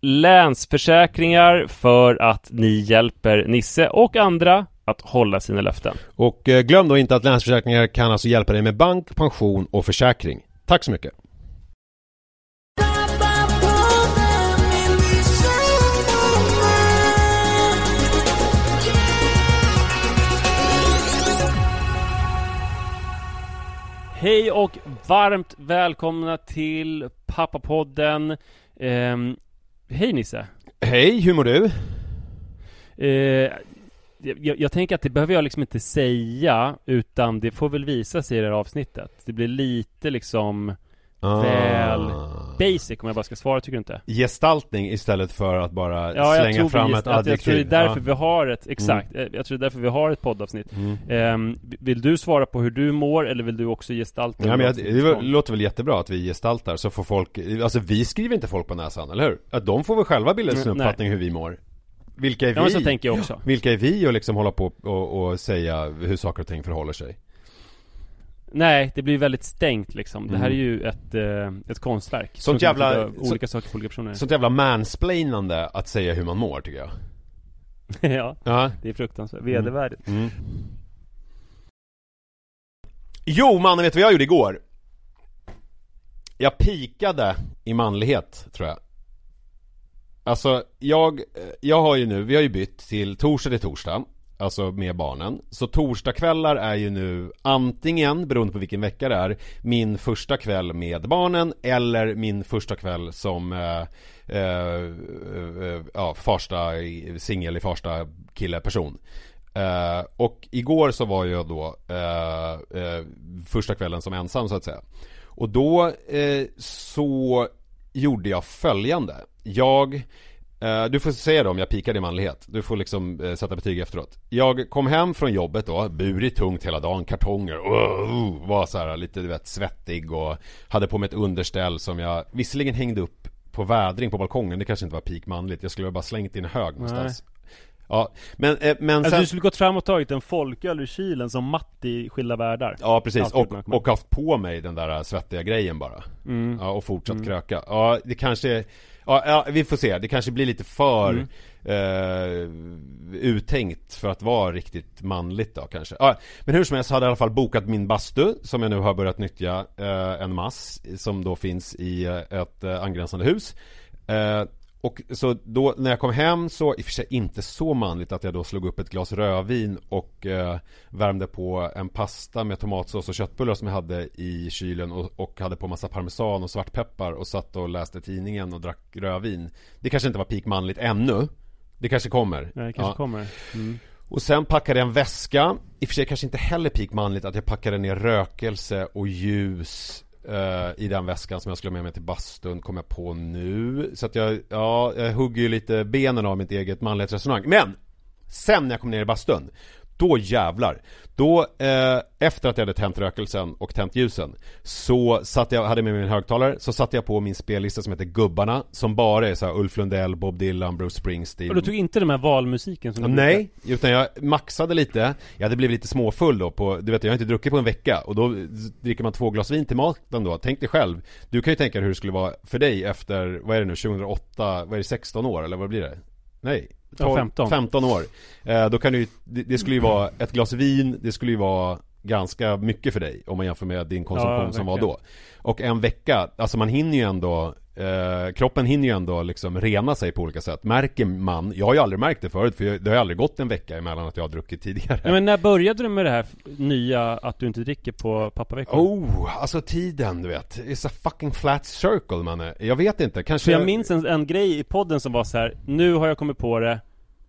Länsförsäkringar för att ni hjälper Nisse och andra att hålla sina löften. Och eh, glöm då inte att Länsförsäkringar kan alltså hjälpa dig med bank, pension och försäkring. Tack så mycket! Hej och varmt välkomna till Pappapodden. Ehm, hej Nisse. Hej, hur mår du? Eh, jag, jag tänker att det behöver jag liksom inte säga Utan det får väl visa sig i det här avsnittet Det blir lite liksom Väl basic om jag bara ska svara, tycker du inte? Gestaltning istället för att bara Ja, slänga fram vi, ett att jag tror det är adjektiv. därför Ja. vi har ett, exakt, eh, jag tror det är därför vi har ett poddavsnitt Mm. Ehm, Vill du svara på hur du mår eller vill du också gestalta Ja, men jag, det låter väl jättebra att vi gestaltar så får folk, alltså vi skriver inte folk på näsan, eller hur? Att de får väl själva bilda sin Mm, uppfattning hur vi mår Vilka är vi? Ja så tänker jag också Vilka är vi att liksom hålla på och, och säga hur saker och ting förhåller sig? Nej, det blir väldigt stängt liksom. Det här är Mm. ju ett, eh, ett konstverk. Sånt jävla- Olika saker för olika personer. Sånt jävla mansplainande att säga hur man mår tycker jag. Ja, Ja. Det är fruktansvärt, vedervärdigt. Mm. Jo mannen, vet du vad jag gjorde igår? Jag pikade i manlighet, tror jag. Alltså, jag, jag har ju nu, vi har ju bytt till torsdag till torsdag Alltså med barnen Så torsdagskvällar är ju nu antingen, beroende på vilken vecka det är Min första kväll med barnen Eller min första kväll som eh, eh, eh, ja, Farsta, singel i Farsta kille person Eh, och igår så var jag då eh, eh, första kvällen som ensam så att säga. Och då eh, så gjorde jag följande. Jag, du får säga då om jag pikade i manlighet. Du får liksom eh, sätta betyg efteråt. Jag kom hem från jobbet då, burit tungt hela dagen, kartonger, uh, var så här lite du vet svettig och hade på mig ett underställ som jag visserligen hängde upp på vädring på balkongen, det kanske inte var peak manligt. Jag skulle bara slängt in hög någonstans. Ja, men, eh, men Alltså sen... du skulle gått fram och tagit en folköl ur kylen som Matti i Skilda Världar Ja precis, och, och haft på mig den där svettiga grejen bara mm. Ja, och fortsatt Mm. kröka Ja, det kanske Ja, ja, vi får se, det kanske blir lite för Mm. eh, uttänkt för att vara riktigt manligt då kanske. Ah, men hur som helst hade jag i alla fall bokat min bastu som jag nu har börjat nyttja eh, en mass som då finns i eh, ett eh, angränsande hus. Och så då när jag kom hem så, i och för sig inte så manligt att jag då slog upp ett glas rödvin och eh, värmde på en pasta med tomatsås och köttbullar som jag hade i kylen och, och hade på massa parmesan och svartpeppar och satt och läste tidningen och drack rödvin. Det kanske inte var peak manligt ännu. Det kanske kommer. Nej, det kanske ja. kommer. Mm. Och sen packade jag en väska I och för sig kanske inte heller peak manligt att jag packade ner rökelse och ljus uh, I den väskan som jag skulle ha med mig till bastun kom jag på nu Så att jag, ja, jag hugger ju lite benen av mitt eget manlighetsresonemang Men! Sen när jag kom ner i bastun då jävlar! Då, eh, efter att jag hade tänt rökelsen och tänt ljusen Så satt jag, hade med mig min högtalare Så satte jag på min spellista som heter Gubbarna Som bara är så här Ulf Lundell, Bob Dylan, Bruce Springsteen Och du tog inte den här valmusiken som du Nej, brukar? utan jag maxade lite Jag hade blivit lite småfull då på, du vet jag har inte druckit på en vecka Och då dricker man två glas vin till maten då Tänk dig själv Du kan ju tänka dig hur det skulle vara för dig efter, vad är det nu, 2008, vad är det, 16 år eller vad blir det? Nej 12, ja, 15. 15 år eh, Då kan du det, det skulle ju vara ett glas vin Det skulle ju vara ganska mycket för dig Om man jämför med din konsumtion ja, som var då. Och en vecka, alltså man hinner ju ändå eh, Kroppen hinner ju ändå liksom rena sig på olika sätt. Märker man, jag har ju aldrig märkt det förut För det har ju aldrig gått en vecka emellan att jag har druckit tidigare. Ja, Men när började du med det här nya Att du inte dricker på pappaveckan? Oh, alltså tiden du vet. It's a fucking flat circle man Jag vet inte, kanske För jag minns en, en grej i podden som var så här. Nu har jag kommit på det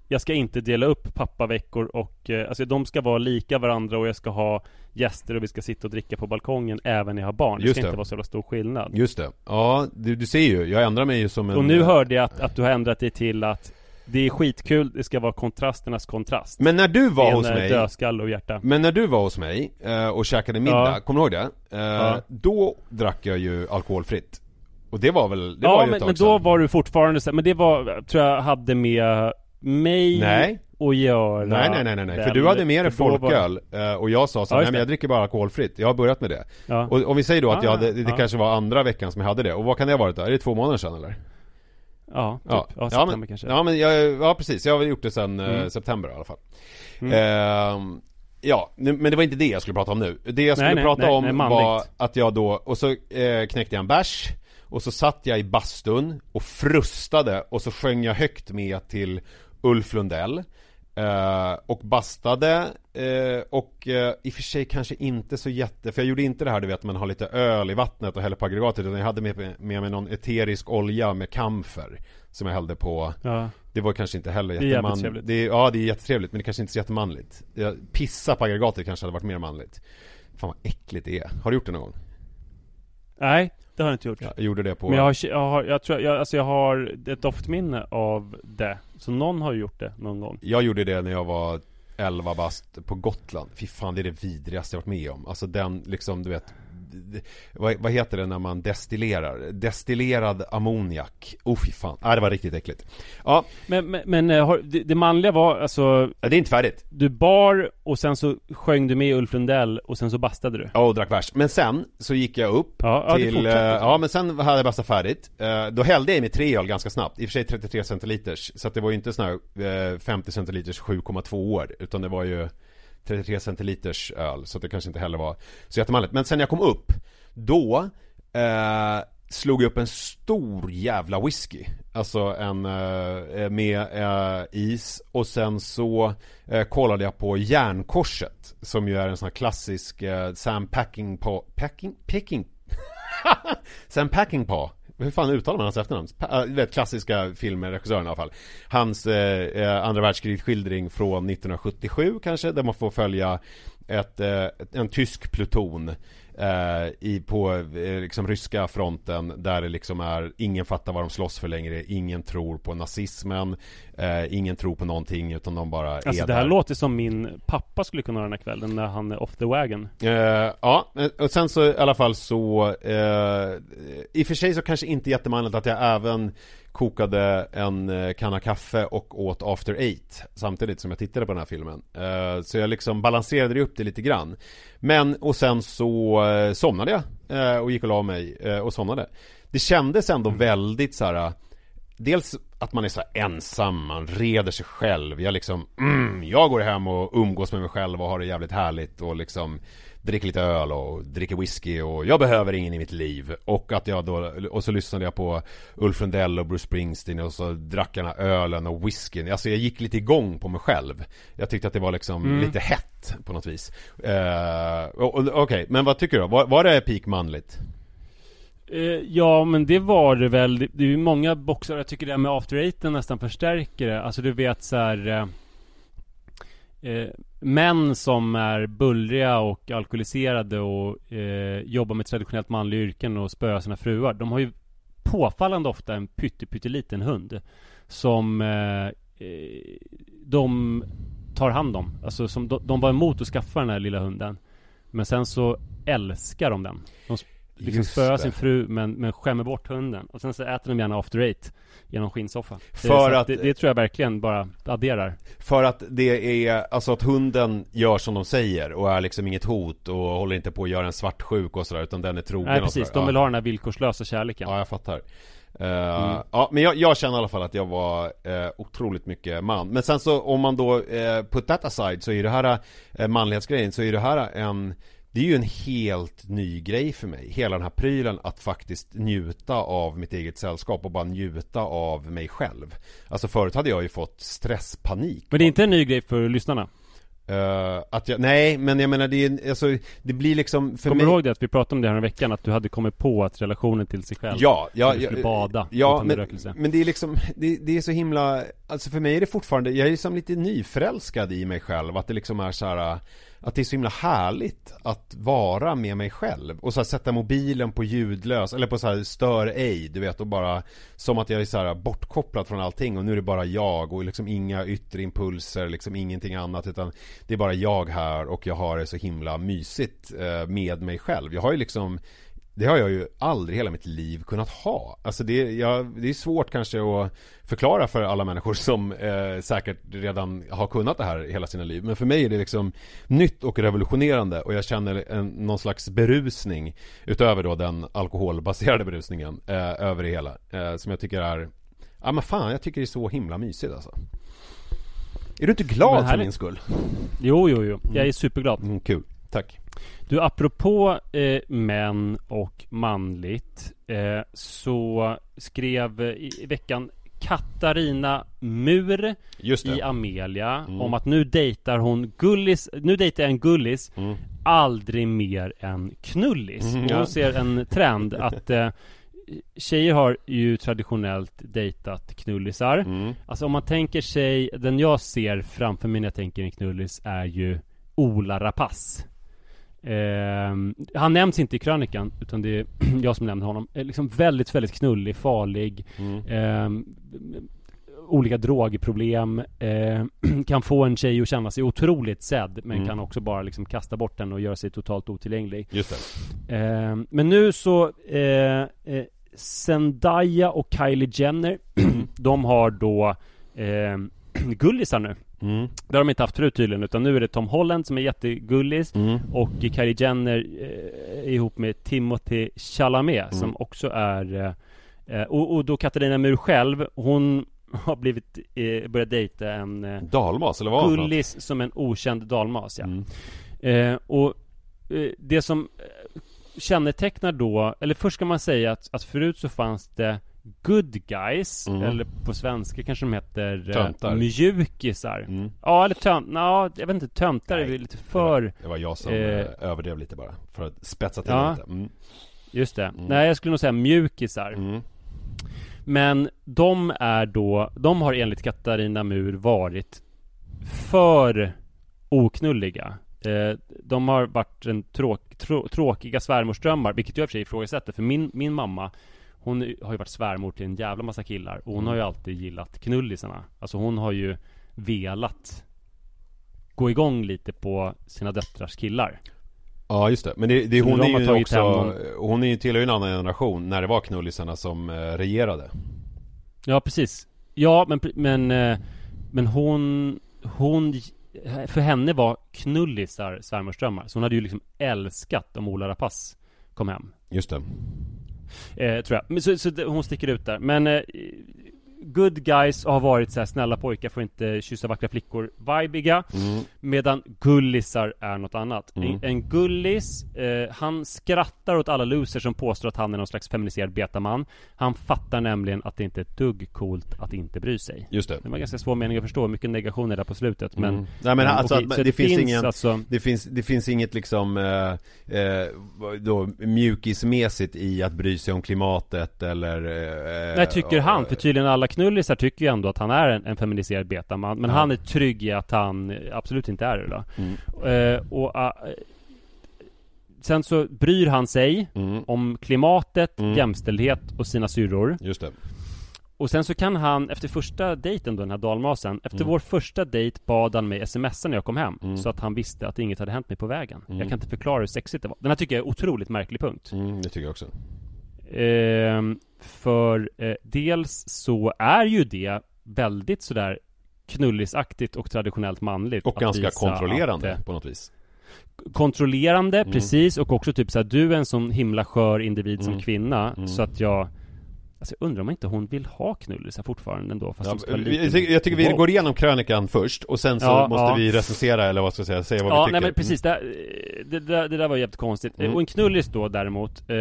jag ska inte dela upp pappaveckor och eh, Alltså de ska vara lika varandra och jag ska ha Gäster och vi ska sitta och dricka på balkongen även när jag har barn Det ska det. inte vara så stor skillnad Just det Ja, du, du ser ju, jag ändrar mig ju som en Och nu hörde jag att, att du har ändrat dig till att det är skitkul, det ska vara kontrasternas kontrast Men när du var hos mig dödskalle och hjärta Men när du var hos mig eh, och käkade middag, ja. kommer du ihåg det? Eh, ja. Då drack jag ju alkoholfritt Och det var väl, det ja, var ju men, ett tag men då var du fortfarande så men det var, tror jag hade med mig nej. och göra Nej nej nej nej, nej. för du hade med dig folköl var... Eh, och jag sa så ja, nej men jag dricker bara alkoholfritt Jag har börjat med det ja. Och om vi säger då att ah, jag hade, det ja. kanske var andra veckan som jag hade det Och vad kan det ha varit då? Är det två månader sedan eller? Ja, typ. ja. ja, ja men, kanske Ja men jag, ja precis, jag har gjort det sedan eh, mm. september i alla fall mm. eh, Ja, men det var inte det jag skulle prata om nu Det jag skulle nej, prata nej, om nej, var att jag då, och så eh, knäckte jag en bärs och så satt jag i bastun och frustade och så sjöng jag högt med till Ulf Lundell eh, Och bastade eh, och eh, i och för sig kanske inte så jätte För jag gjorde inte det här du vet man har lite öl i vattnet och häller på aggregatet Utan jag hade med, med mig någon eterisk olja med kamfer Som jag hällde på ja. Det var kanske inte heller jättemanligt det Ja det är jättetrevligt men det kanske inte är så jättemanligt Pissa på aggregatet kanske hade varit mer manligt Fan vad äckligt det är Har du gjort det någon gång? Nej det har jag inte gjort. Jag gjorde det på... Men jag har, jag har, jag tror, jag, alltså jag har ett doftminne av det. Så någon har ju gjort det någon gång. Jag gjorde det när jag var 11 bast på Gotland. Fy fan, det är det vidrigaste jag varit med om. Alltså den liksom, du vet vad, vad, heter det när man destillerar? Destillerad ammoniak. Oh fy fan. Ja, det var riktigt äckligt. Ja. Men, men, men eh, har, det, det, manliga var alltså... Ja, det är inte färdigt. Du bar och sen så sjöng du med Ulf Lundell och sen så bastade du. Ja, och drack bärs. Men sen så gick jag upp ja, till... Ja, ja, men sen hade jag bastat färdigt. Eh, då hällde jag i mig tre öl ganska snabbt. I och för sig 33 centiliters. Så att det var ju inte sån här 50 centiliters 7,2 år. Utan det var ju 33 centiliters öl, så det kanske inte heller var så jättemanligt. Men sen jag kom upp, då eh, slog jag upp en stor jävla whisky. Alltså en eh, eh, med eh, is och sen så eh, kollade jag på Järnkorset som ju är en sån här klassisk eh, Sam Packing på Packing? Packing? Sam Packing-Paw hur fan uttalar man hans efternamn? Äh, du vet klassiska filmer, regissören i alla fall Hans eh, eh andra världskrigsskildring från 1977 kanske, där man får följa ett, eh, en tysk pluton eh, i, på eh, liksom ryska fronten där det liksom är ingen fattar vad de slåss för längre, ingen tror på nazismen, eh, ingen tror på någonting utan de bara Alltså är det här där. låter som min pappa skulle kunna ha den här kvällen när han är off the wagon. Eh, ja, och sen så i alla fall så eh, i och för sig så kanske inte jättemanligt att jag även kokade en eh, kanna kaffe och åt After Eight samtidigt som jag tittade på den här filmen. Eh, så jag liksom balanserade upp det lite grann. Men och sen så eh, somnade jag och gick och la mig och somnade. Det kändes ändå mm. väldigt så här Dels att man är så ensam, man reder sig själv. Jag liksom, mm, jag går hem och umgås med mig själv och har det jävligt härligt och liksom dricker lite öl och dricker whisky och jag behöver ingen i mitt liv. Och att jag då, och så lyssnade jag på Ulf Lundell och Bruce Springsteen och så drack jag den här ölen och whiskyn. Alltså jag gick lite igång på mig själv. Jag tyckte att det var liksom mm. lite hett på något vis. Uh, Okej, okay. men vad tycker du? Var, var det peak manligt? Uh, ja men det var det väl. Det, är ju många boxar, jag tycker det här med after eighten nästan förstärker det. Alltså du vet så här, uh eh, män som är bullriga och alkoholiserade och eh, jobbar med traditionellt manliga yrken och spöar sina fruar. De har ju påfallande ofta en pytteliten hund som eh, eh, de tar hand om. Alltså som de, de var emot att skaffa den här lilla hunden. Men sen så älskar de den. De liksom spöar sin fru men, men skämmer bort hunden. Och sen så äter de gärna after eight genom skinnsoffa. För det, att, det, det, tror jag verkligen bara adderar. För att det är, alltså att hunden gör som de säger och är liksom inget hot och håller inte på att göra en svartsjuk och sådär utan den är trogen Nej precis, de vill ja. ha den här villkorslösa kärleken. Ja, jag fattar. Uh, mm. Ja, men jag, jag, känner i alla fall att jag var uh, otroligt mycket man. Men sen så om man då uh, put that aside så är det här uh, manlighetsgrejen så är det här en det är ju en helt ny grej för mig. Hela den här prylen att faktiskt njuta av mitt eget sällskap och bara njuta av mig själv. Alltså förut hade jag ju fått stresspanik. Men det är inte en ny grej för lyssnarna? Uh, att jag, nej, men jag menar det är, alltså, det blir liksom för Kommer mig... du ihåg det att vi pratade om det här en veckan? Att du hade kommit på att relationen till sig själv Ja, ja, du skulle bada Ja, men, men det är liksom det, det, är så himla Alltså för mig är det fortfarande Jag är ju som lite nyförälskad i mig själv Att det liksom är så här att det är så himla härligt att vara med mig själv och så här, sätta mobilen på ljudlös eller på så här stör ej, du vet och bara som att jag är så här bortkopplad från allting och nu är det bara jag och liksom inga yttre impulser, liksom ingenting annat utan det är bara jag här och jag har det så himla mysigt eh, med mig själv. Jag har ju liksom det har jag ju aldrig hela mitt liv kunnat ha. Alltså det, jag, det är svårt kanske att förklara för alla människor som eh, säkert redan har kunnat det här hela sina liv. Men för mig är det liksom nytt och revolutionerande och jag känner en, någon slags berusning utöver då den alkoholbaserade berusningen eh, över det hela. Eh, som jag tycker är, ja men fan jag tycker det är så himla mysigt alltså. Är du inte glad för min skull? Jo, jo, jo. Jag är superglad. Mm, kul. Tack. Du, apropå eh, män och manligt eh, så skrev i, i veckan Katarina Mur i Amelia mm. om att nu dejtar hon Gullis, nu dejtar en Gullis mm. aldrig mer än Knullis. Mm, ja. Hon ser en trend att eh, Tjejer har ju traditionellt dejtat knullisar. Mm. Alltså om man tänker sig, den jag ser framför mig när jag tänker en knullis är ju Ola Rapace. Eh, han nämns inte i krönikan utan det är jag som nämner honom. Eh, liksom väldigt, väldigt knullig, farlig. Mm. Eh, olika drogproblem. Eh, kan få en tjej att känna sig otroligt sedd men mm. kan också bara liksom kasta bort den och göra sig totalt otillgänglig. Just det. Ehm, men nu så eh, eh, Zendaya och Kylie Jenner. De har då ehm, Gullisar nu Mm. Det har de inte haft förut tydligen utan nu är det Tom Holland som är jättegullis mm. och Kylie Jenner eh, ihop med Timothy Chalamet mm. som också är eh, och, och, då Katarina Mur själv hon har blivit eh, börjat dejta en eh, Dalmas eller vad Gullis som en okänd dalmas ja. Mm. Eh, och eh, det som eh, kännetecknar då, eller först ska man säga att, att förut så fanns det good guys mm. Eller på svenska kanske de heter eh, Töntar Mjukisar mm. Ja eller tönt, ja, jag vet inte, töntar är lite för Det var, det var jag som eh, överdrev lite bara För att spetsa till ja, lite mm. Just det, mm. nej jag skulle nog säga mjukisar mm. Men de är då, de har enligt Katarina Mur varit För oknulliga eh, De har varit en tråk, trå, tråkiga svärmorsdrömmar Vilket jag i och för sig ifrågasätter för min, min mamma hon har ju varit svärmor till en jävla massa killar och hon mm. har ju alltid gillat knullisarna. Alltså hon har ju velat gå igång lite på sina döttrars killar. Ja just det, men det, det hon är ju också, någon... hon är ju tillhör ju en annan generation när det var knullisarna som eh, regerade. Ja precis. Ja men, men, eh, men hon, hon, för henne var knullisar svärmorsdrömmar. Så hon hade ju liksom älskat om Ola Rapace kom hem. Just det. Eh, tror jag. Men, så, så hon sticker ut där. Men eh, good guys och har varit så här snälla pojkar får inte kyssa vackra flickor vibiga Mm. Medan gullisar är något annat Mm. en, en gullis, eh, han skrattar åt alla losers som påstår att han är någon slags feminiserad betaman Han fattar nämligen att det inte är ett dugg coolt att inte bry sig Just det. Det var ganska svår mening att förstå, mycket negationer där på slutet men Mm. Nej men alltså, okej, så det, finns ingen alltså, det, finns, det finns inget liksom eh, eh, då, mjukismässigt i att bry sig om klimatet eller eh, Nej tycker han, för tydligen alla knullisar tycker ju ändå att han är en, en feminiserad betaman Men Ja. han är trygg i att han absolut inte är det då Mm. Eh, och eh, Sen så bryr han sig Mm. om klimatet, Mm. jämställdhet och sina syrror Just det. Och sen så kan han, efter första dejten då, den här dalmasen Efter Mm. vår första dejt bad han mig smsa när jag kom hem Mm. Så att han visste att inget hade hänt mig på vägen Mm. Jag kan inte förklara hur sexigt det var Den här tycker jag är otroligt märklig punkt Mm, det tycker jag också. Ehm, för eh, dels så är ju det väldigt sådär knullisaktigt och traditionellt manligt Och ganska kontrollerande Att, eh, på något vis. kontrollerande, Mm. precis, och också typ såhär Du är en sån himla skör individ som Mm. kvinna Mm. Så att jag Alltså jag undrar om inte hon vill ha knullisar fortfarande ändå fast Ja, vi- lite jag, tycker, vi går igenom krönikan först och sen så Ja, måste ja. vi recensera eller vad ska jag säga, säga vad Ja, vi tycker. nej men precis, det, det, det, det där var jävligt konstigt. Mm. Och en knullis då däremot, eh,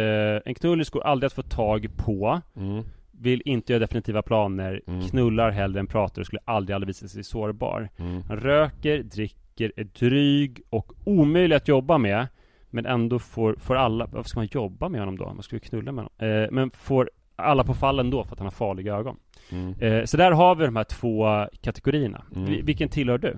en knullis går aldrig att få tag på Mm. Vill inte göra definitiva planer, Mm. knullar hellre än pratar och skulle aldrig, aldrig visa sig sårbar. Mm. Han röker, dricker, är dryg och omöjlig att jobba med. Men ändå får, får alla, vad ska man jobba med honom då? Man skulle knulla med honom. Eh, men får alla på fall ändå för att han har farliga ögon. Mm. Eh, så där har vi de här två kategorierna. Mm. Vi- Vilken tillhör du?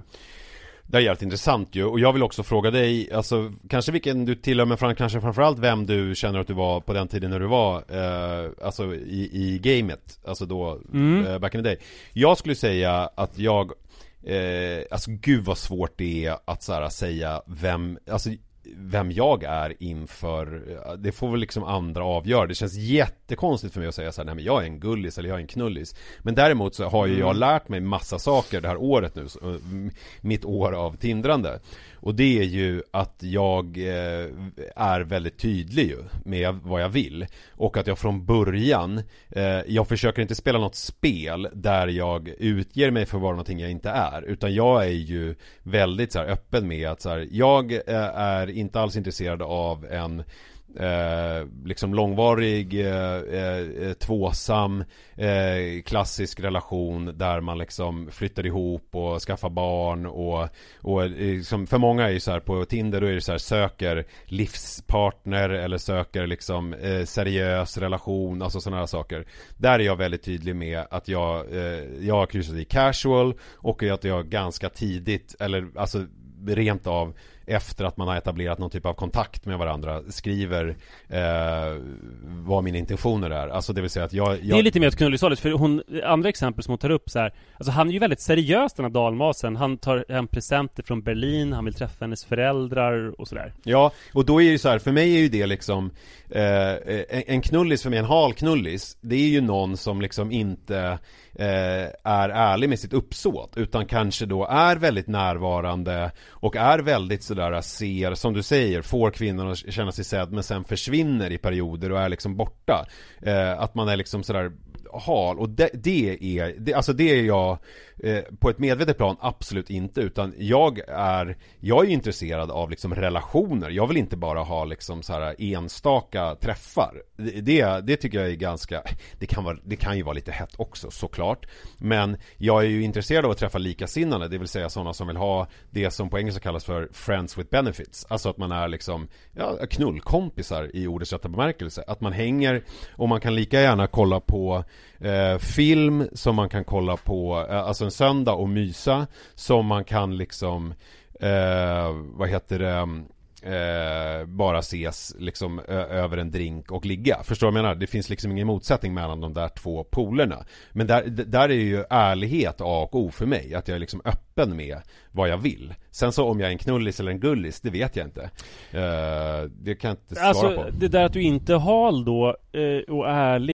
Det är jävligt intressant ju, och jag vill också fråga dig, alltså kanske vilken du tillhör, men fram, kanske framförallt vem du känner att du var på den tiden när du var, eh, alltså i, i gamet, alltså då, Mm. eh, back in the day. Jag skulle säga att jag, eh, alltså gud vad svårt det är att så här, säga vem, alltså vem jag är inför, det får väl liksom andra avgöra. Det känns jättekonstigt för mig att säga så här, nej men jag är en gullis eller jag är en knullis. Men däremot så har ju jag lärt mig massa saker det här året nu, eh, mitt år av tindrande. Och det är ju att jag eh, är väldigt tydlig ju med vad jag vill. Och att jag från början, eh, jag försöker inte spela något spel där jag utger mig för att vara någonting jag inte är. Utan jag är ju väldigt så öppen med att så här, jag är inte alls intresserade av en Eh, liksom långvarig, eh, eh, tvåsam, eh, klassisk relation där man liksom flyttar ihop och skaffar barn och, och eh, liksom, för många är ju så här på Tinder då är det så här söker livspartner eller söker liksom eh, seriös relation, alltså sådana här saker. Där är jag väldigt tydlig med att jag, eh, jag har kryssat i casual och att jag ganska tidigt, eller alltså rent av efter att man har etablerat någon typ av kontakt med varandra skriver eh, vad mina intentioner är. Alltså det vill säga att jag... jag... Det är lite mer åt knullishållet, för hon, andra exempel som hon tar upp så här, Alltså han är ju väldigt seriös den här dalmasen Han tar hem presenter från Berlin, han vill träffa hennes föräldrar och sådär Ja, och då är det ju så här, för mig är ju det liksom eh, en, knullis för mig, en hal knullis Det är ju någon som liksom inte eh, är ärlig med sitt uppsåt Utan kanske då är väldigt närvarande Och är väldigt sådär, ser, som du säger, får kvinnan att känna sig sedd Men sen försvinner i perioder och är liksom borta. Eh, Att man är liksom sådär hal och det, det är, det, alltså det är jag eh, på ett medvetet plan absolut inte utan jag är, jag är intresserad av liksom relationer, jag vill inte bara ha liksom så här enstaka träffar. Det, det, det tycker jag är ganska, det kan, vara, det kan ju vara lite hett också såklart. Men jag är ju intresserad av att träffa likasinnade, det vill säga sådana som vill ha det som på engelska kallas för friends with benefits. Alltså att man är liksom, ja, knullkompisar i ordets rätta bemärkelse. Att man hänger och man kan lika gärna kolla på eh, film som man kan kolla på, eh, alltså en söndag och mysa som man kan liksom, eh, vad heter det, eh, bara ses liksom över en drink och ligga. Förstår du vad jag menar? Det finns liksom ingen motsättning mellan de där två polerna. Men där, där är ju ärlighet A och O för mig. Att jag är liksom öppen med vad jag vill. Sen så om jag är en knullis eller en gullis, det vet jag inte. Eh, det kan jag inte svara Alltså på. det där att du inte är hal då, eh, och ärlig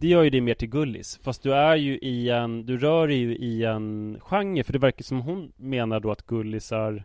Det gör ju dig mer till gullis. Fast du är ju i en, du rör dig ju i en genre. För det verkar som hon menar då att gullisar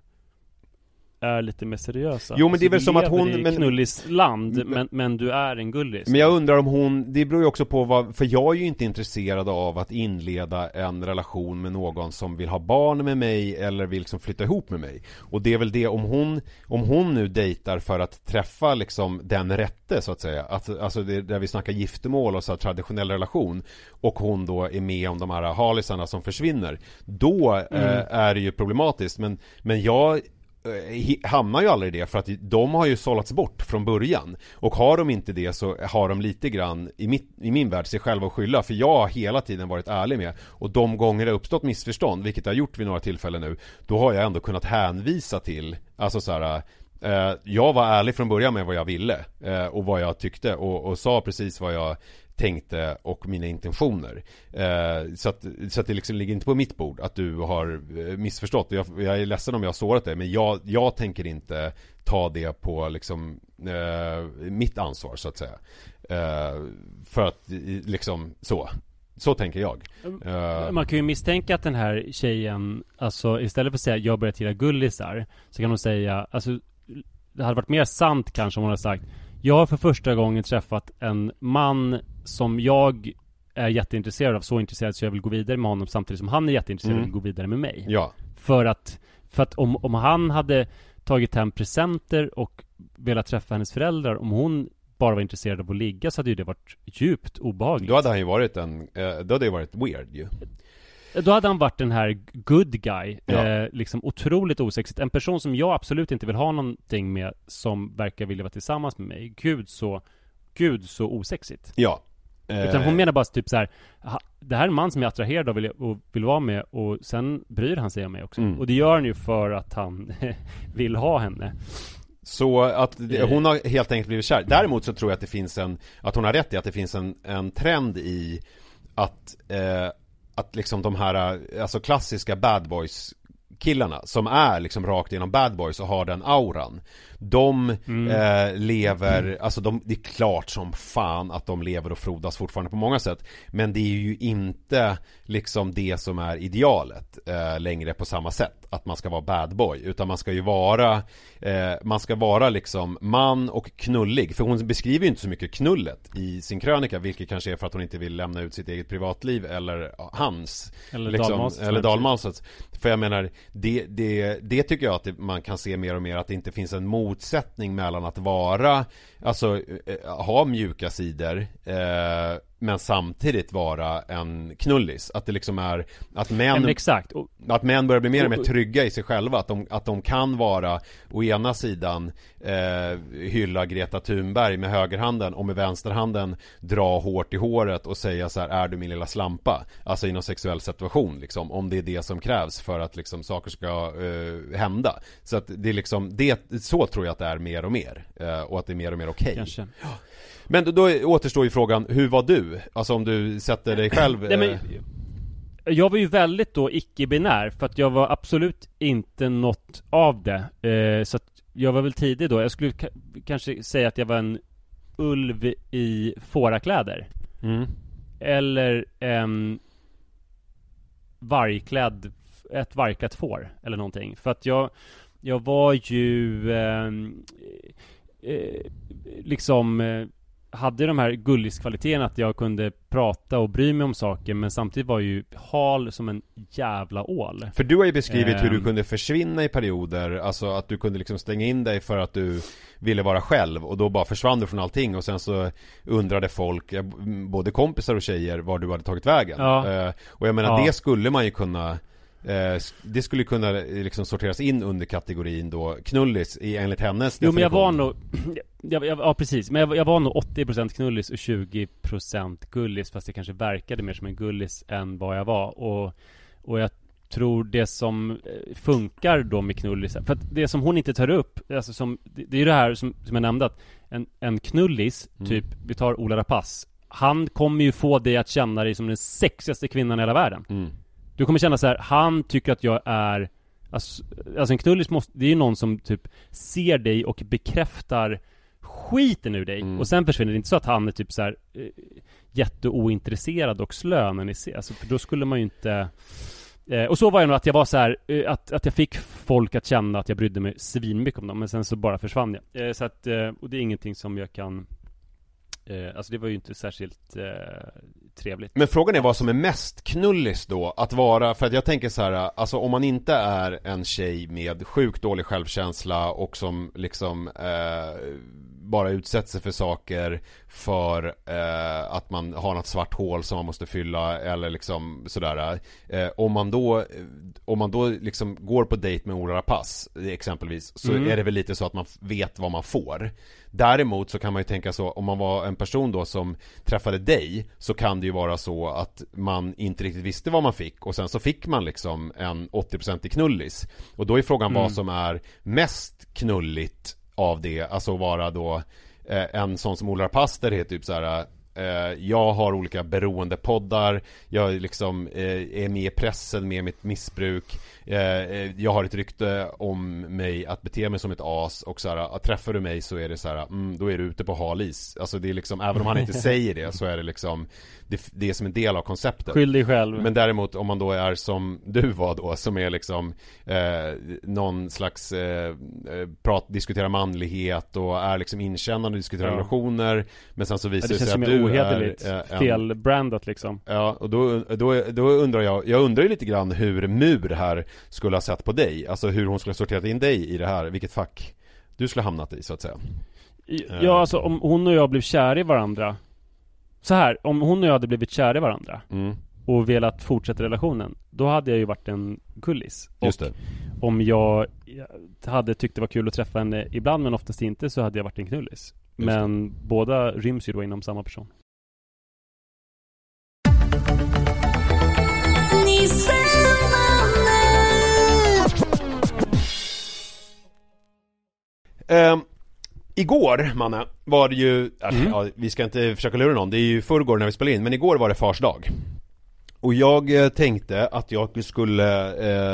är lite mer seriösa. Jo men det är väl som att hon... i Men, knullisland, men, men du är en gullis. men jag undrar om hon, det beror ju också på vad, för jag är ju inte intresserad av att inleda en relation med någon som vill ha barn med mig eller vill liksom flytta ihop med mig. Och det är väl det, om hon, om hon nu dejtar för att träffa liksom den rätte så att säga, att, alltså det, där vi snackar giftermål och så här traditionell relation och hon då är med om de här harlisarna som försvinner, då eh, är det ju problematiskt. Men, men jag eh, Eh, hamnar ju aldrig i det för att de har ju sållats bort från början. Och har de inte det så har de lite grann i, mitt, i min värld sig själva att skylla. För jag har hela tiden varit ärlig med och de gånger det har uppstått missförstånd vilket jag har gjort vid några tillfällen nu då har jag ändå kunnat hänvisa till alltså så här eh, jag var ärlig från början med vad jag ville eh, och vad jag tyckte och, och sa precis vad jag tänkte och mina intentioner. Eh, så, att, så att det liksom ligger inte på mitt bord att du har eh, missförstått. Jag, jag är ledsen om jag har sårat dig men jag, jag tänker inte ta det på liksom eh, mitt ansvar så att säga. Eh, för att liksom så. Så tänker jag. Eh, Man kan ju misstänka att den här tjejen, alltså istället för att säga jag börjar gilla gullisar, så kan hon säga, alltså det hade varit mer sant kanske om hon hade sagt jag har för första gången träffat en man som jag är jätteintresserad av, så intresserad så jag vill gå vidare med honom samtidigt som han är jätteintresserad Mm. och vill gå vidare med mig. ja. För att, för att om, om han hade tagit hem presenter och velat träffa hennes föräldrar, om hon bara var intresserad av att ligga så hade ju det varit djupt obehagligt. Då hade han ju varit en, eh, då hade det varit weird ju. Då hade han varit den här good guy, Ja. eh, liksom otroligt osexigt. En person som jag absolut inte vill ha någonting med, som verkar vilja vara tillsammans med mig. Gud så, gud så osexigt. Ja. Utan hon menar bara typ så här, "Ha, det här är en man som jag är attraherad av och vill, och vill vara med och sen bryr han sig om mig också. Mm. Och det gör han ju för att han vill ha henne. Så att Eh. hon har helt enkelt blivit kär. Däremot så tror jag att det finns en, att hon har rätt i att det finns en, en trend i att, eh, att liksom de här, eh, alltså klassiska bad boys killarna som är liksom rakt igenom bad boys och har den auran. De eh, lever, alltså de, det är klart som fan att de lever och frodas fortfarande på många sätt. Men det är ju inte liksom det som är idealet eh, längre på samma sätt. Att man ska vara bad boy. Utan man ska ju vara eh, Man ska vara liksom man och knullig. För hon beskriver ju inte så mycket knullet i sin krönika Vilket kanske är för att hon inte vill lämna ut sitt eget privatliv eller hans. Eller liksom, dalmasets, Eller dalmasets För jag menar det, det, det tycker jag att det, man kan se mer och mer Att det inte finns en motsättning mellan att vara Alltså eh, ha mjuka sidor eh, men samtidigt vara en knullis Att det liksom är Att män exakt. Att män börjar bli mer och mer trygga i sig själva Att de, att de kan vara Å ena sidan eh, Hylla Greta Thunberg med högerhanden Och med vänsterhanden Dra hårt i håret och säga så här Är du min lilla slampa? Alltså i någon sexuell situation liksom Om det är det som krävs för att liksom saker ska eh, hända Så att det är liksom det, Så tror jag att det är mer och mer eh, Och att det är mer och mer okej kanske. Men då, då återstår ju frågan Hur var du? Alltså om du sätter dig själv Nej, men, eh, jag var ju väldigt då icke-binär för att jag var absolut inte något av det. Eh, så att jag var väl tidig då. Jag skulle ka- kanske säga att jag var en ulv i fårakläder. mm. Eller en vargklädd, ett vargklätt får eller någonting. För att jag, jag var ju ehm, eh, liksom eh, hade de här gulliskvaliteterna att jag kunde prata och bry mig om saker men samtidigt var ju hal som en jävla ål. För du har ju beskrivit hur du Ehm. kunde försvinna i perioder, alltså att du kunde liksom stänga in dig för att du ville vara själv och då bara försvann du från allting och sen så undrade folk, eh, både kompisar och tjejer, var du hade tagit vägen. Ja. Eh, Och jag menar, Ja. det skulle man ju kunna eh, det skulle kunna eh, liksom sorteras in under kategorin då knullis i, enligt hennes Jo men jag var definition. nog, jag, jag, ja precis, men jag, jag var nog 80% knullis och 20% gullis fast jag kanske verkade mer som en gullis än vad jag var och, och jag tror det som eh, funkar då med knullis, för att det som hon inte tar upp, alltså som, det, det är ju det här som, som jag nämnde att en, en knullis, Mm. typ, vi tar Ola Rapace Han kommer ju få dig att känna dig som den sexigaste kvinnan i hela världen Mm. Du kommer känna så här, han tycker att jag är Alltså, alltså en knullis måste, det är ju någon som typ ser dig och bekräftar skiten ur dig Mm. och sen försvinner det inte så att han är typ så här eh, jätteointresserad och slö när ni ser, alltså för då skulle man ju inte eh, och så var jag nog att jag var så här, eh, att, att jag fick folk att känna att jag brydde mig svinmycket om dem men sen så bara försvann jag. Eh, så att, och det är ingenting som jag kan Alltså det var ju inte särskilt trevligt. Men frågan är vad som är mest knullis då, att vara, för att jag tänker så här, alltså om man inte är en tjej med sjukt dålig självkänsla och som liksom eh, bara utsätter sig för saker för eh, att man har något svart hål som man måste fylla eller liksom sådär. Eh, om man då, om man då liksom går på dejt med Ola Rapace exempelvis så Mm. är det väl lite så att man vet vad man får. Däremot så kan man ju tänka så, om man var en person då som träffade dig så kan det ju vara så att man inte riktigt visste vad man fick och sen så fick man liksom en 80% i knullis. Och då är frågan Mm. vad som är mest knulligt av det, alltså vara då eh, en sån som Ola Paster är typ så här. Eh, jag har olika beroendepoddar Jag liksom eh, är med i pressen med mitt missbruk jag har ett rykte om mig att bete mig som ett as och så här, att träffar du mig så är det så här, mm, då är du ute på hal is Alltså det är liksom, även om han inte säger det så är det liksom Det, det är som en del av konceptet Skyll dig själv. men däremot om man då är som du var då, som är liksom eh, någon slags eh, eh, prat, diskuterar manlighet och är liksom inkännande och diskuterar Ja. relationer Men sen så ja, visar det det sig att du ohederligt. är eh, Felbrandat liksom. Ja, och då, då, då undrar jag, jag undrar ju lite grann hur Mur här skulle ha sett på dig. Alltså hur hon skulle ha sorterat in dig i det här, vilket fack du skulle ha hamnat i så att säga. Ja, alltså om hon och jag blev kär i varandra. Så här, om hon och jag hade blivit kär i varandra mm, och velat fortsätta relationen Då hade jag ju varit en kullis Just och det. om jag hade tyckt det var kul att träffa henne ibland men oftast inte så hade jag varit en knullis. Men båda ryms ju då inom samma person Ehm, igår, Manne, var det ju, äh, Mm. ja, vi ska inte försöka lura någon, det är ju förrgår när vi spelar in, men igår var det fars dag. Och jag eh, tänkte att jag skulle,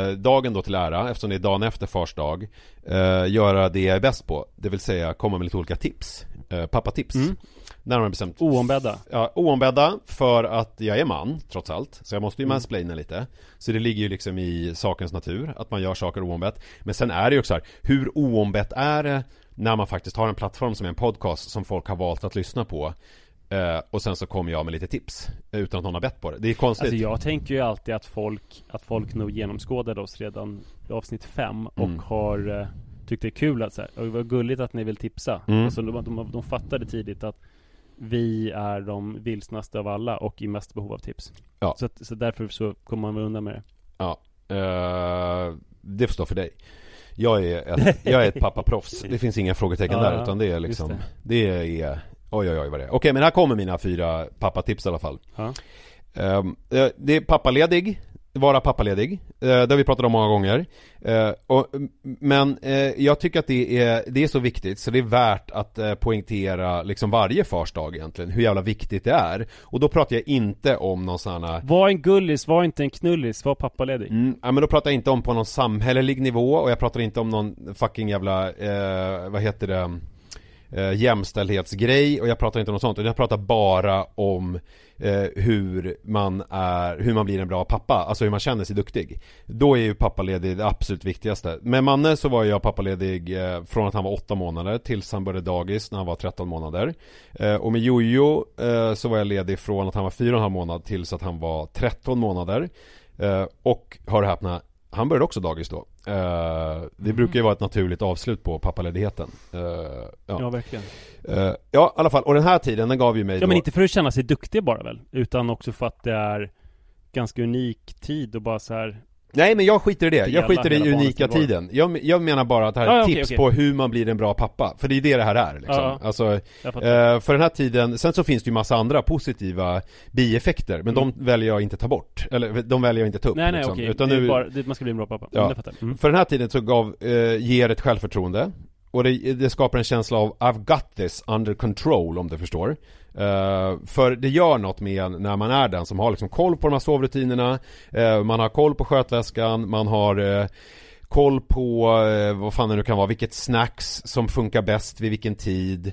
eh, dagen då till ära, eftersom det är dagen efter fars dag, eh, göra det jag är bäst på, det vill säga komma med lite olika tips, eh, pappatips. Mm. Närmare bestämt Oombedda Ja, oombedda för att jag är man, trots allt. Så jag måste ju Mm. mansplaina lite. Så det ligger ju liksom i sakens natur, att man gör saker oombett. Men sen är det ju också här, hur oombett är det när man faktiskt har en plattform som är en podcast som folk har valt att lyssna på? Eh, och sen så kommer jag med lite tips, eh, utan att någon har bett på det. Det är konstigt. Alltså jag tänker ju alltid att folk Att folk nog genomskådade oss redan i avsnitt fem och Mm. har eh, Tyckt det är kul att så här, "Oj, vad gulligt att ni vill tipsa Mm. alltså, de, de, de fattade tidigt att Vi är de vilsnaste av alla och i mest behov av tips Ja. så, att, så därför så kommer man väl undan med det Ja, eh, det får stå för dig. Jag är ett, jag är ett pappaproffs. Det finns inga frågetecken Ja, där, utan det är liksom, det. det. är, oj oj oj vad det är. Okej, men här kommer mina fyra pappatips i alla fall. Ja. Eh, det är pappaledig, vara pappaledig. Eh, det har vi pratat om många gånger. Eh, men eh, jag tycker att det är, det är så viktigt så det är värt att poängtera liksom varje fars dag egentligen, hur jävla viktigt det är. Och då pratar jag inte om någon sån här Var en gullis, var inte en knullis, var pappaledig Mm, ja, men då pratar jag inte om på någon samhällelig nivå och jag pratar inte om någon fucking jävla, eh, vad heter det, eh, jämställdhetsgrej och jag pratar inte om något sånt utan jag pratar bara om eh, hur man är, hur man blir en bra pappa, alltså hur man känner sig duktig. Då är ju pappaledig det absolut viktigaste. Med Manne så var jag pappaledig eh, från att han var 8 månader tills han började dagis när han var 13 månader. Eh, och med Jojo eh, så var jag ledig från att han var 4,5 månad tills att han var 13 månader. Eh, och, hör och häpna, han började också dagis då. Uh, det mm. brukar ju vara ett naturligt avslut på pappaledigheten. Uh, ja. ja, verkligen. Uh, ja, i alla fall. Och den här tiden, den gav ju mig Ja, då... men inte för att känna sig duktig bara väl? Utan också för att det är ganska unik tid och bara så här Nej men jag skiter i det, jag skiter i unika tiden jag, jag menar bara att det här är ah, tips okay, okay. på hur man blir en bra pappa För det är det det här är liksom ah, Alltså, eh, för den här tiden, sen så finns det ju massa andra positiva bieffekter Men mm. de väljer jag inte ta bort, eller de väljer jag inte ta upp Nej nej liksom. okay. nu... bara, man ska bli en bra pappa ja. Mm. För den här tiden så gav, eh, ger ett självförtroende och det, det, skapar en känsla av I've got this under control om du förstår Uh, för det gör något med en när man är den som har liksom koll på de här sovrutinerna uh, Man har koll på skötväskan, man har uh, koll på vad fan det nu kan vara, vilket snacks som funkar bäst vid vilken tid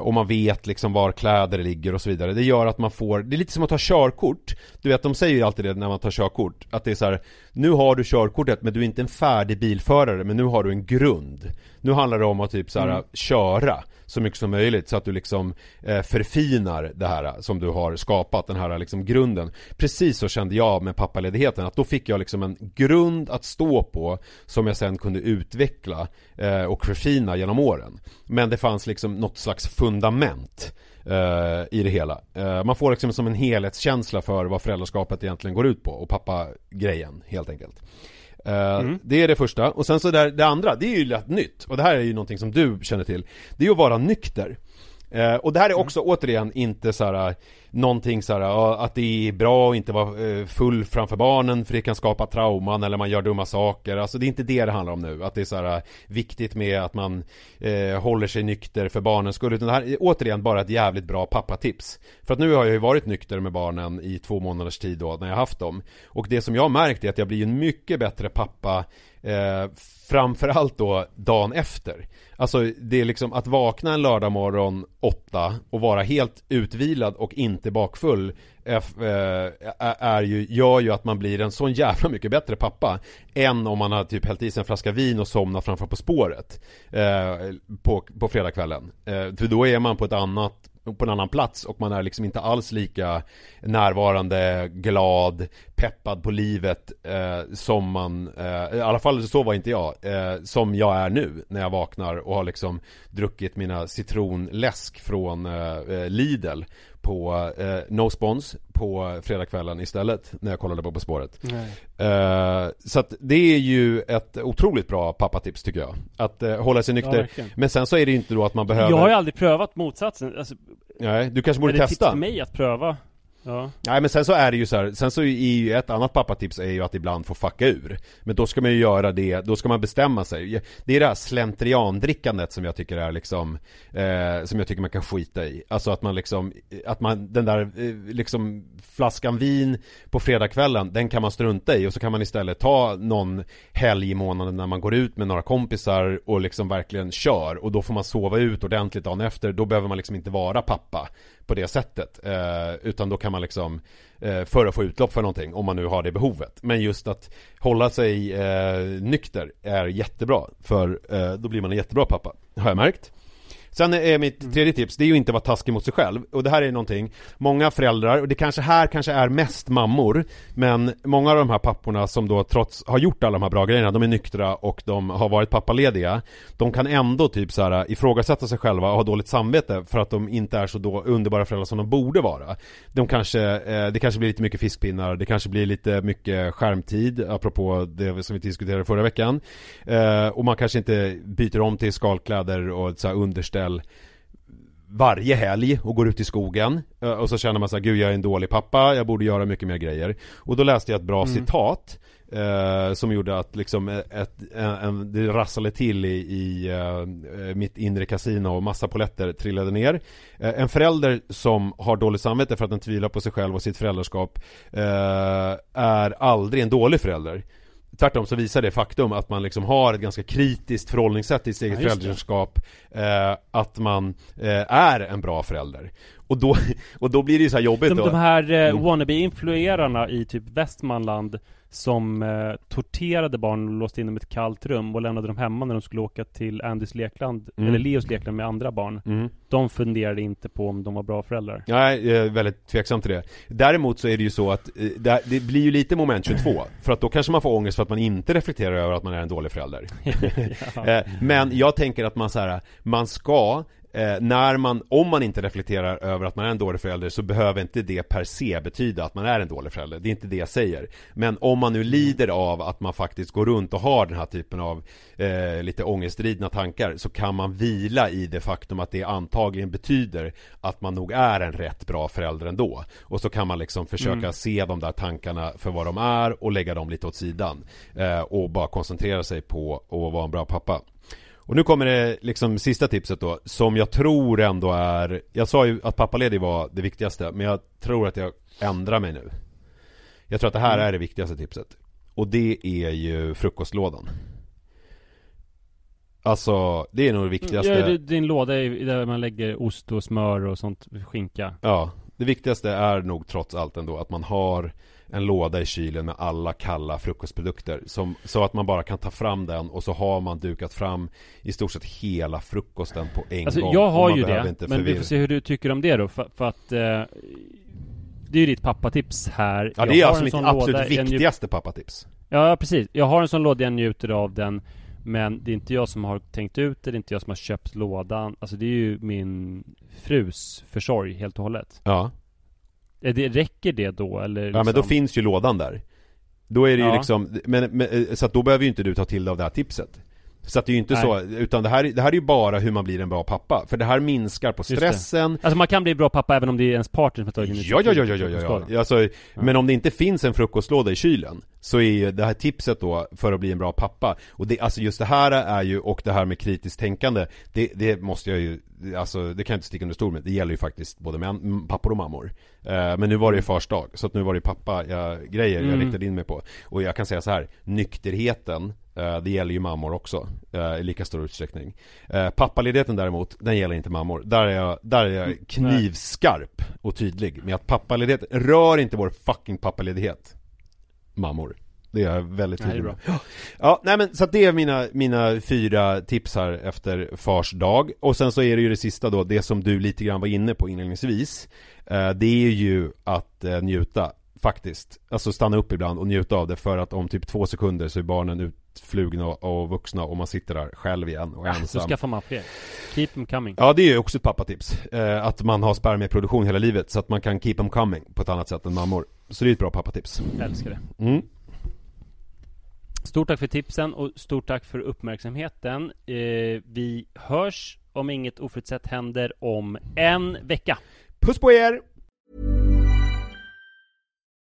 och man vet liksom var kläder ligger och så vidare. Det gör att man får, det är lite som att ta körkort. Du vet, de säger ju alltid det när man tar körkort, att det är så här, nu har du körkortet men du är inte en färdig bilförare men nu har du en grund. Nu handlar det om att typ så här, mm. köra så mycket som möjligt så att du liksom eh, förfinar det här som du har skapat, den här liksom grunden. Precis så kände jag med pappaledigheten, att då fick jag liksom en grund att stå på som jag sen kunde utveckla eh, och förfina genom åren. Men det fanns liksom något slags fundament eh, i det hela. Eh, man får liksom som en helhetskänsla för vad föräldraskapet egentligen går ut på och pappa-grejen helt enkelt. Uh, mm. Det är det första, och sen så där, det andra, det är ju lätt nytt, och det här är ju någonting som du känner till Det är ju att vara nykter uh, Och det här är också mm. återigen inte så här, någonting så här, att det är bra att inte vara eh, full framför barnen för det kan skapa trauman eller man gör dumma saker. Alltså det är inte det det handlar om nu. Att det är så här eh, viktigt med att man eh, håller sig nykter för barnens skull. Utan det här är återigen bara ett jävligt bra pappatips. För att nu har jag ju varit nykter med barnen i två månaders tid då när jag haft dem. Och det som jag har märkt är att jag blir en mycket bättre pappa eh, Framförallt då dagen efter Alltså det är liksom att vakna en lördag morgon åtta och vara helt utvilad och inte bakfull eh, eh, är, bakfull är ju, gör ju att man blir en sån jävla mycket bättre pappa Än om man har typ hällt i sig en flaska vin och somnat framför På spåret eh, På, på fredagskvällen. För då är man på ett annat på en annan plats och man är liksom inte alls lika närvarande, glad, peppad på livet eh, som man, eh, i alla fall så var inte jag, eh, som jag är nu när jag vaknar och har liksom druckit mina citronläsk från eh, Lidl på eh, No Spons på fredagskvällen istället när jag kollade på På spåret. Eh, så att det är ju ett otroligt bra pappatips tycker jag. Att eh, hålla sig nykter. Ja, men sen så är det ju inte då att man behöver Jag har ju aldrig prövat motsatsen. Alltså, Nej, du kanske borde testa. Är det testa. till mig att pröva? Ja. Nej men sen så är det ju så här, sen så är ju ett annat pappatips är ju att ibland få fucka ur. Men då ska man ju göra det, då ska man bestämma sig. Det är det här slentriandrickandet som jag tycker är liksom eh, Som jag tycker man kan skita i. Alltså att man liksom, att man, den där eh, liksom flaskan vin på fredagskvällen Den kan man strunta i. Och så kan man istället ta någon helg i månaden när man går ut med några kompisar och liksom verkligen kör. Och då får man sova ut ordentligt dagen efter, då behöver man liksom inte vara pappa på det sättet. Eh, utan då kan man liksom eh, för att få utlopp för någonting om man nu har det behovet. Men just att hålla sig eh, nykter är jättebra. För eh, då blir man en jättebra pappa. Har jag märkt. Sen är mitt mm. tredje tips, det är ju inte att vara taskig mot sig själv. Och det här är någonting, många föräldrar, och det kanske här kanske är mest mammor, men många av de här papporna som då trots har gjort alla de här bra grejerna, de är nyktra och de har varit pappalediga, de kan ändå typ så här ifrågasätta sig själva och ha dåligt samvete för att de inte är så då underbara föräldrar som de borde vara. De kanske, eh, det kanske blir lite mycket fiskpinnar, det kanske blir lite mycket skärmtid, apropå det som vi diskuterade förra veckan. Eh, och man kanske inte byter om till skalkläder och så här underställ kväll varje helg och går ut i skogen eh, och så känner man så här, gud jag är en dålig pappa, jag borde göra mycket mer grejer. Och då läste jag ett bra mm. citat eh, som gjorde att liksom ett, en, det rasslade till i, i uh, mitt inre kasino och massa poletter trillade ner. Uh, en förälder som har dåligt samvete för att den tvivlar på sig själv och sitt föräldraskap är aldrig en dålig förälder Tvärtom så visar det faktum att man liksom har ett ganska kritiskt förhållningssätt till sitt eget Ja, föräldraskap eh, Att man eh, är en bra förälder. Och då, och då blir det ju så här jobbigt De, då. de här eh, Mm. wannabe-influerarna i typ Västmanland Som eh, torterade barn och låste in dem i ett kallt rum och lämnade dem hemma när de skulle åka till Andys lekland Mm. Eller Leos lekland med andra barn. Mm. De funderade inte på om de var bra föräldrar. Jag är eh, väldigt tveksam till det. Däremot så är det ju så att eh, det, det blir ju lite moment 22 För att då kanske man får ångest för att man inte reflekterar över att man är en dålig förälder. Eh, Men jag tänker att man så här, man ska eh, när man, om man inte reflekterar över att man är en dålig förälder så behöver inte det per se betyda att man är en dålig förälder. Det är inte det jag säger. Men om man nu lider av att man faktiskt går runt och har den här typen av eh, lite ångestridna tankar så kan man vila i det faktum att det antagligen betyder att man nog är en rätt bra förälder ändå. Och så kan man liksom försöka se de där tankarna för vad de är och lägga dem lite åt sidan. Eh, och bara koncentrera sig på att vara en bra pappa. Och nu kommer det liksom sista tipset då, som jag tror ändå är Jag sa ju att pappaledig var det viktigaste, men jag tror att jag ändrar mig nu. Jag tror att det här är det viktigaste tipset. Och det är ju frukostlådan. Alltså, det är nog det viktigaste. Ja, din låda är där man lägger ost och smör och sånt, skinka. Ja, det viktigaste är nog trots allt ändå att man har en låda i kylen med alla kalla frukostprodukter. Som, Så att man bara kan ta fram den och så har man dukat fram i stort sett hela frukosten på en Alltså gång. jag har ju det, men vi får se hur du tycker om det då för, för att eh, Det är ju ditt pappatips här. Ja Jag det är alltså mitt absolut låda, viktigaste pappatips. Ja precis, jag har en sån låda, jag njuter av den Men det är inte jag som har tänkt ut det, det är inte jag som har köpt lådan. Alltså det är ju min frus försorg helt och hållet. Ja, det, Räcker det då eller? ja men då liksom- finns ju lådan där Då är det ju Ja. liksom, men, men, eh, så att då behöver ju inte du ta till dig av det här tipset Så att det är ju inte Nej. så, utan det här, det här är ju bara hur man blir en bra pappa. För det här minskar på stressen. Alltså man kan bli bra pappa även om det är ens partner som har tagit Ja, ja, ja, ja, ja, ja, frukostskålen. ja. Alltså, Men om det inte finns en frukostlåda i kylen Så är ju det här tipset då för att bli en bra pappa. Och det, alltså just det här är ju, och det här med kritiskt tänkande Det, det måste jag ju, alltså det kan jag inte sticka under stol med. Det gäller ju faktiskt både män, pappor och mammor. Eh, Men nu var det ju fars dag, så att nu var det pappa jag, grejer jag Mm. riktade in mig på. Och jag kan säga så här, nykterheten det gäller ju mammor också eh, i lika stor utsträckning. Eh, Pappaledigheten däremot, den gäller inte mammor. Där är jag, där är jag knivskarp och tydlig med att pappaledighet, rör inte vår fucking pappaledighet. Mammor. Det är jag väldigt tydlig med. Ja, nej men så att det är mina, mina fyra tips här efter fars dag. Och sen så är det ju det sista då, det som du lite grann var inne på inledningsvis. Eh, Det är ju att eh, njuta Faktiskt, alltså stanna upp ibland och njuta av det för att om typ två sekunder så är barnen utflugna och vuxna och man sitter där själv igen och Så ensam. skaffar man fler. Keep them coming. Ja det är ju också ett pappatips. Eh, Att man har spermieproduktion hela livet så att man kan keep them coming på ett annat sätt än mammor. Så det är ett bra pappatips. Älskar det. Mm. Stort tack för tipsen och stort tack för uppmärksamheten. Eh, Vi hörs om inget oförutsett händer om en vecka. Puss på er!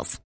details.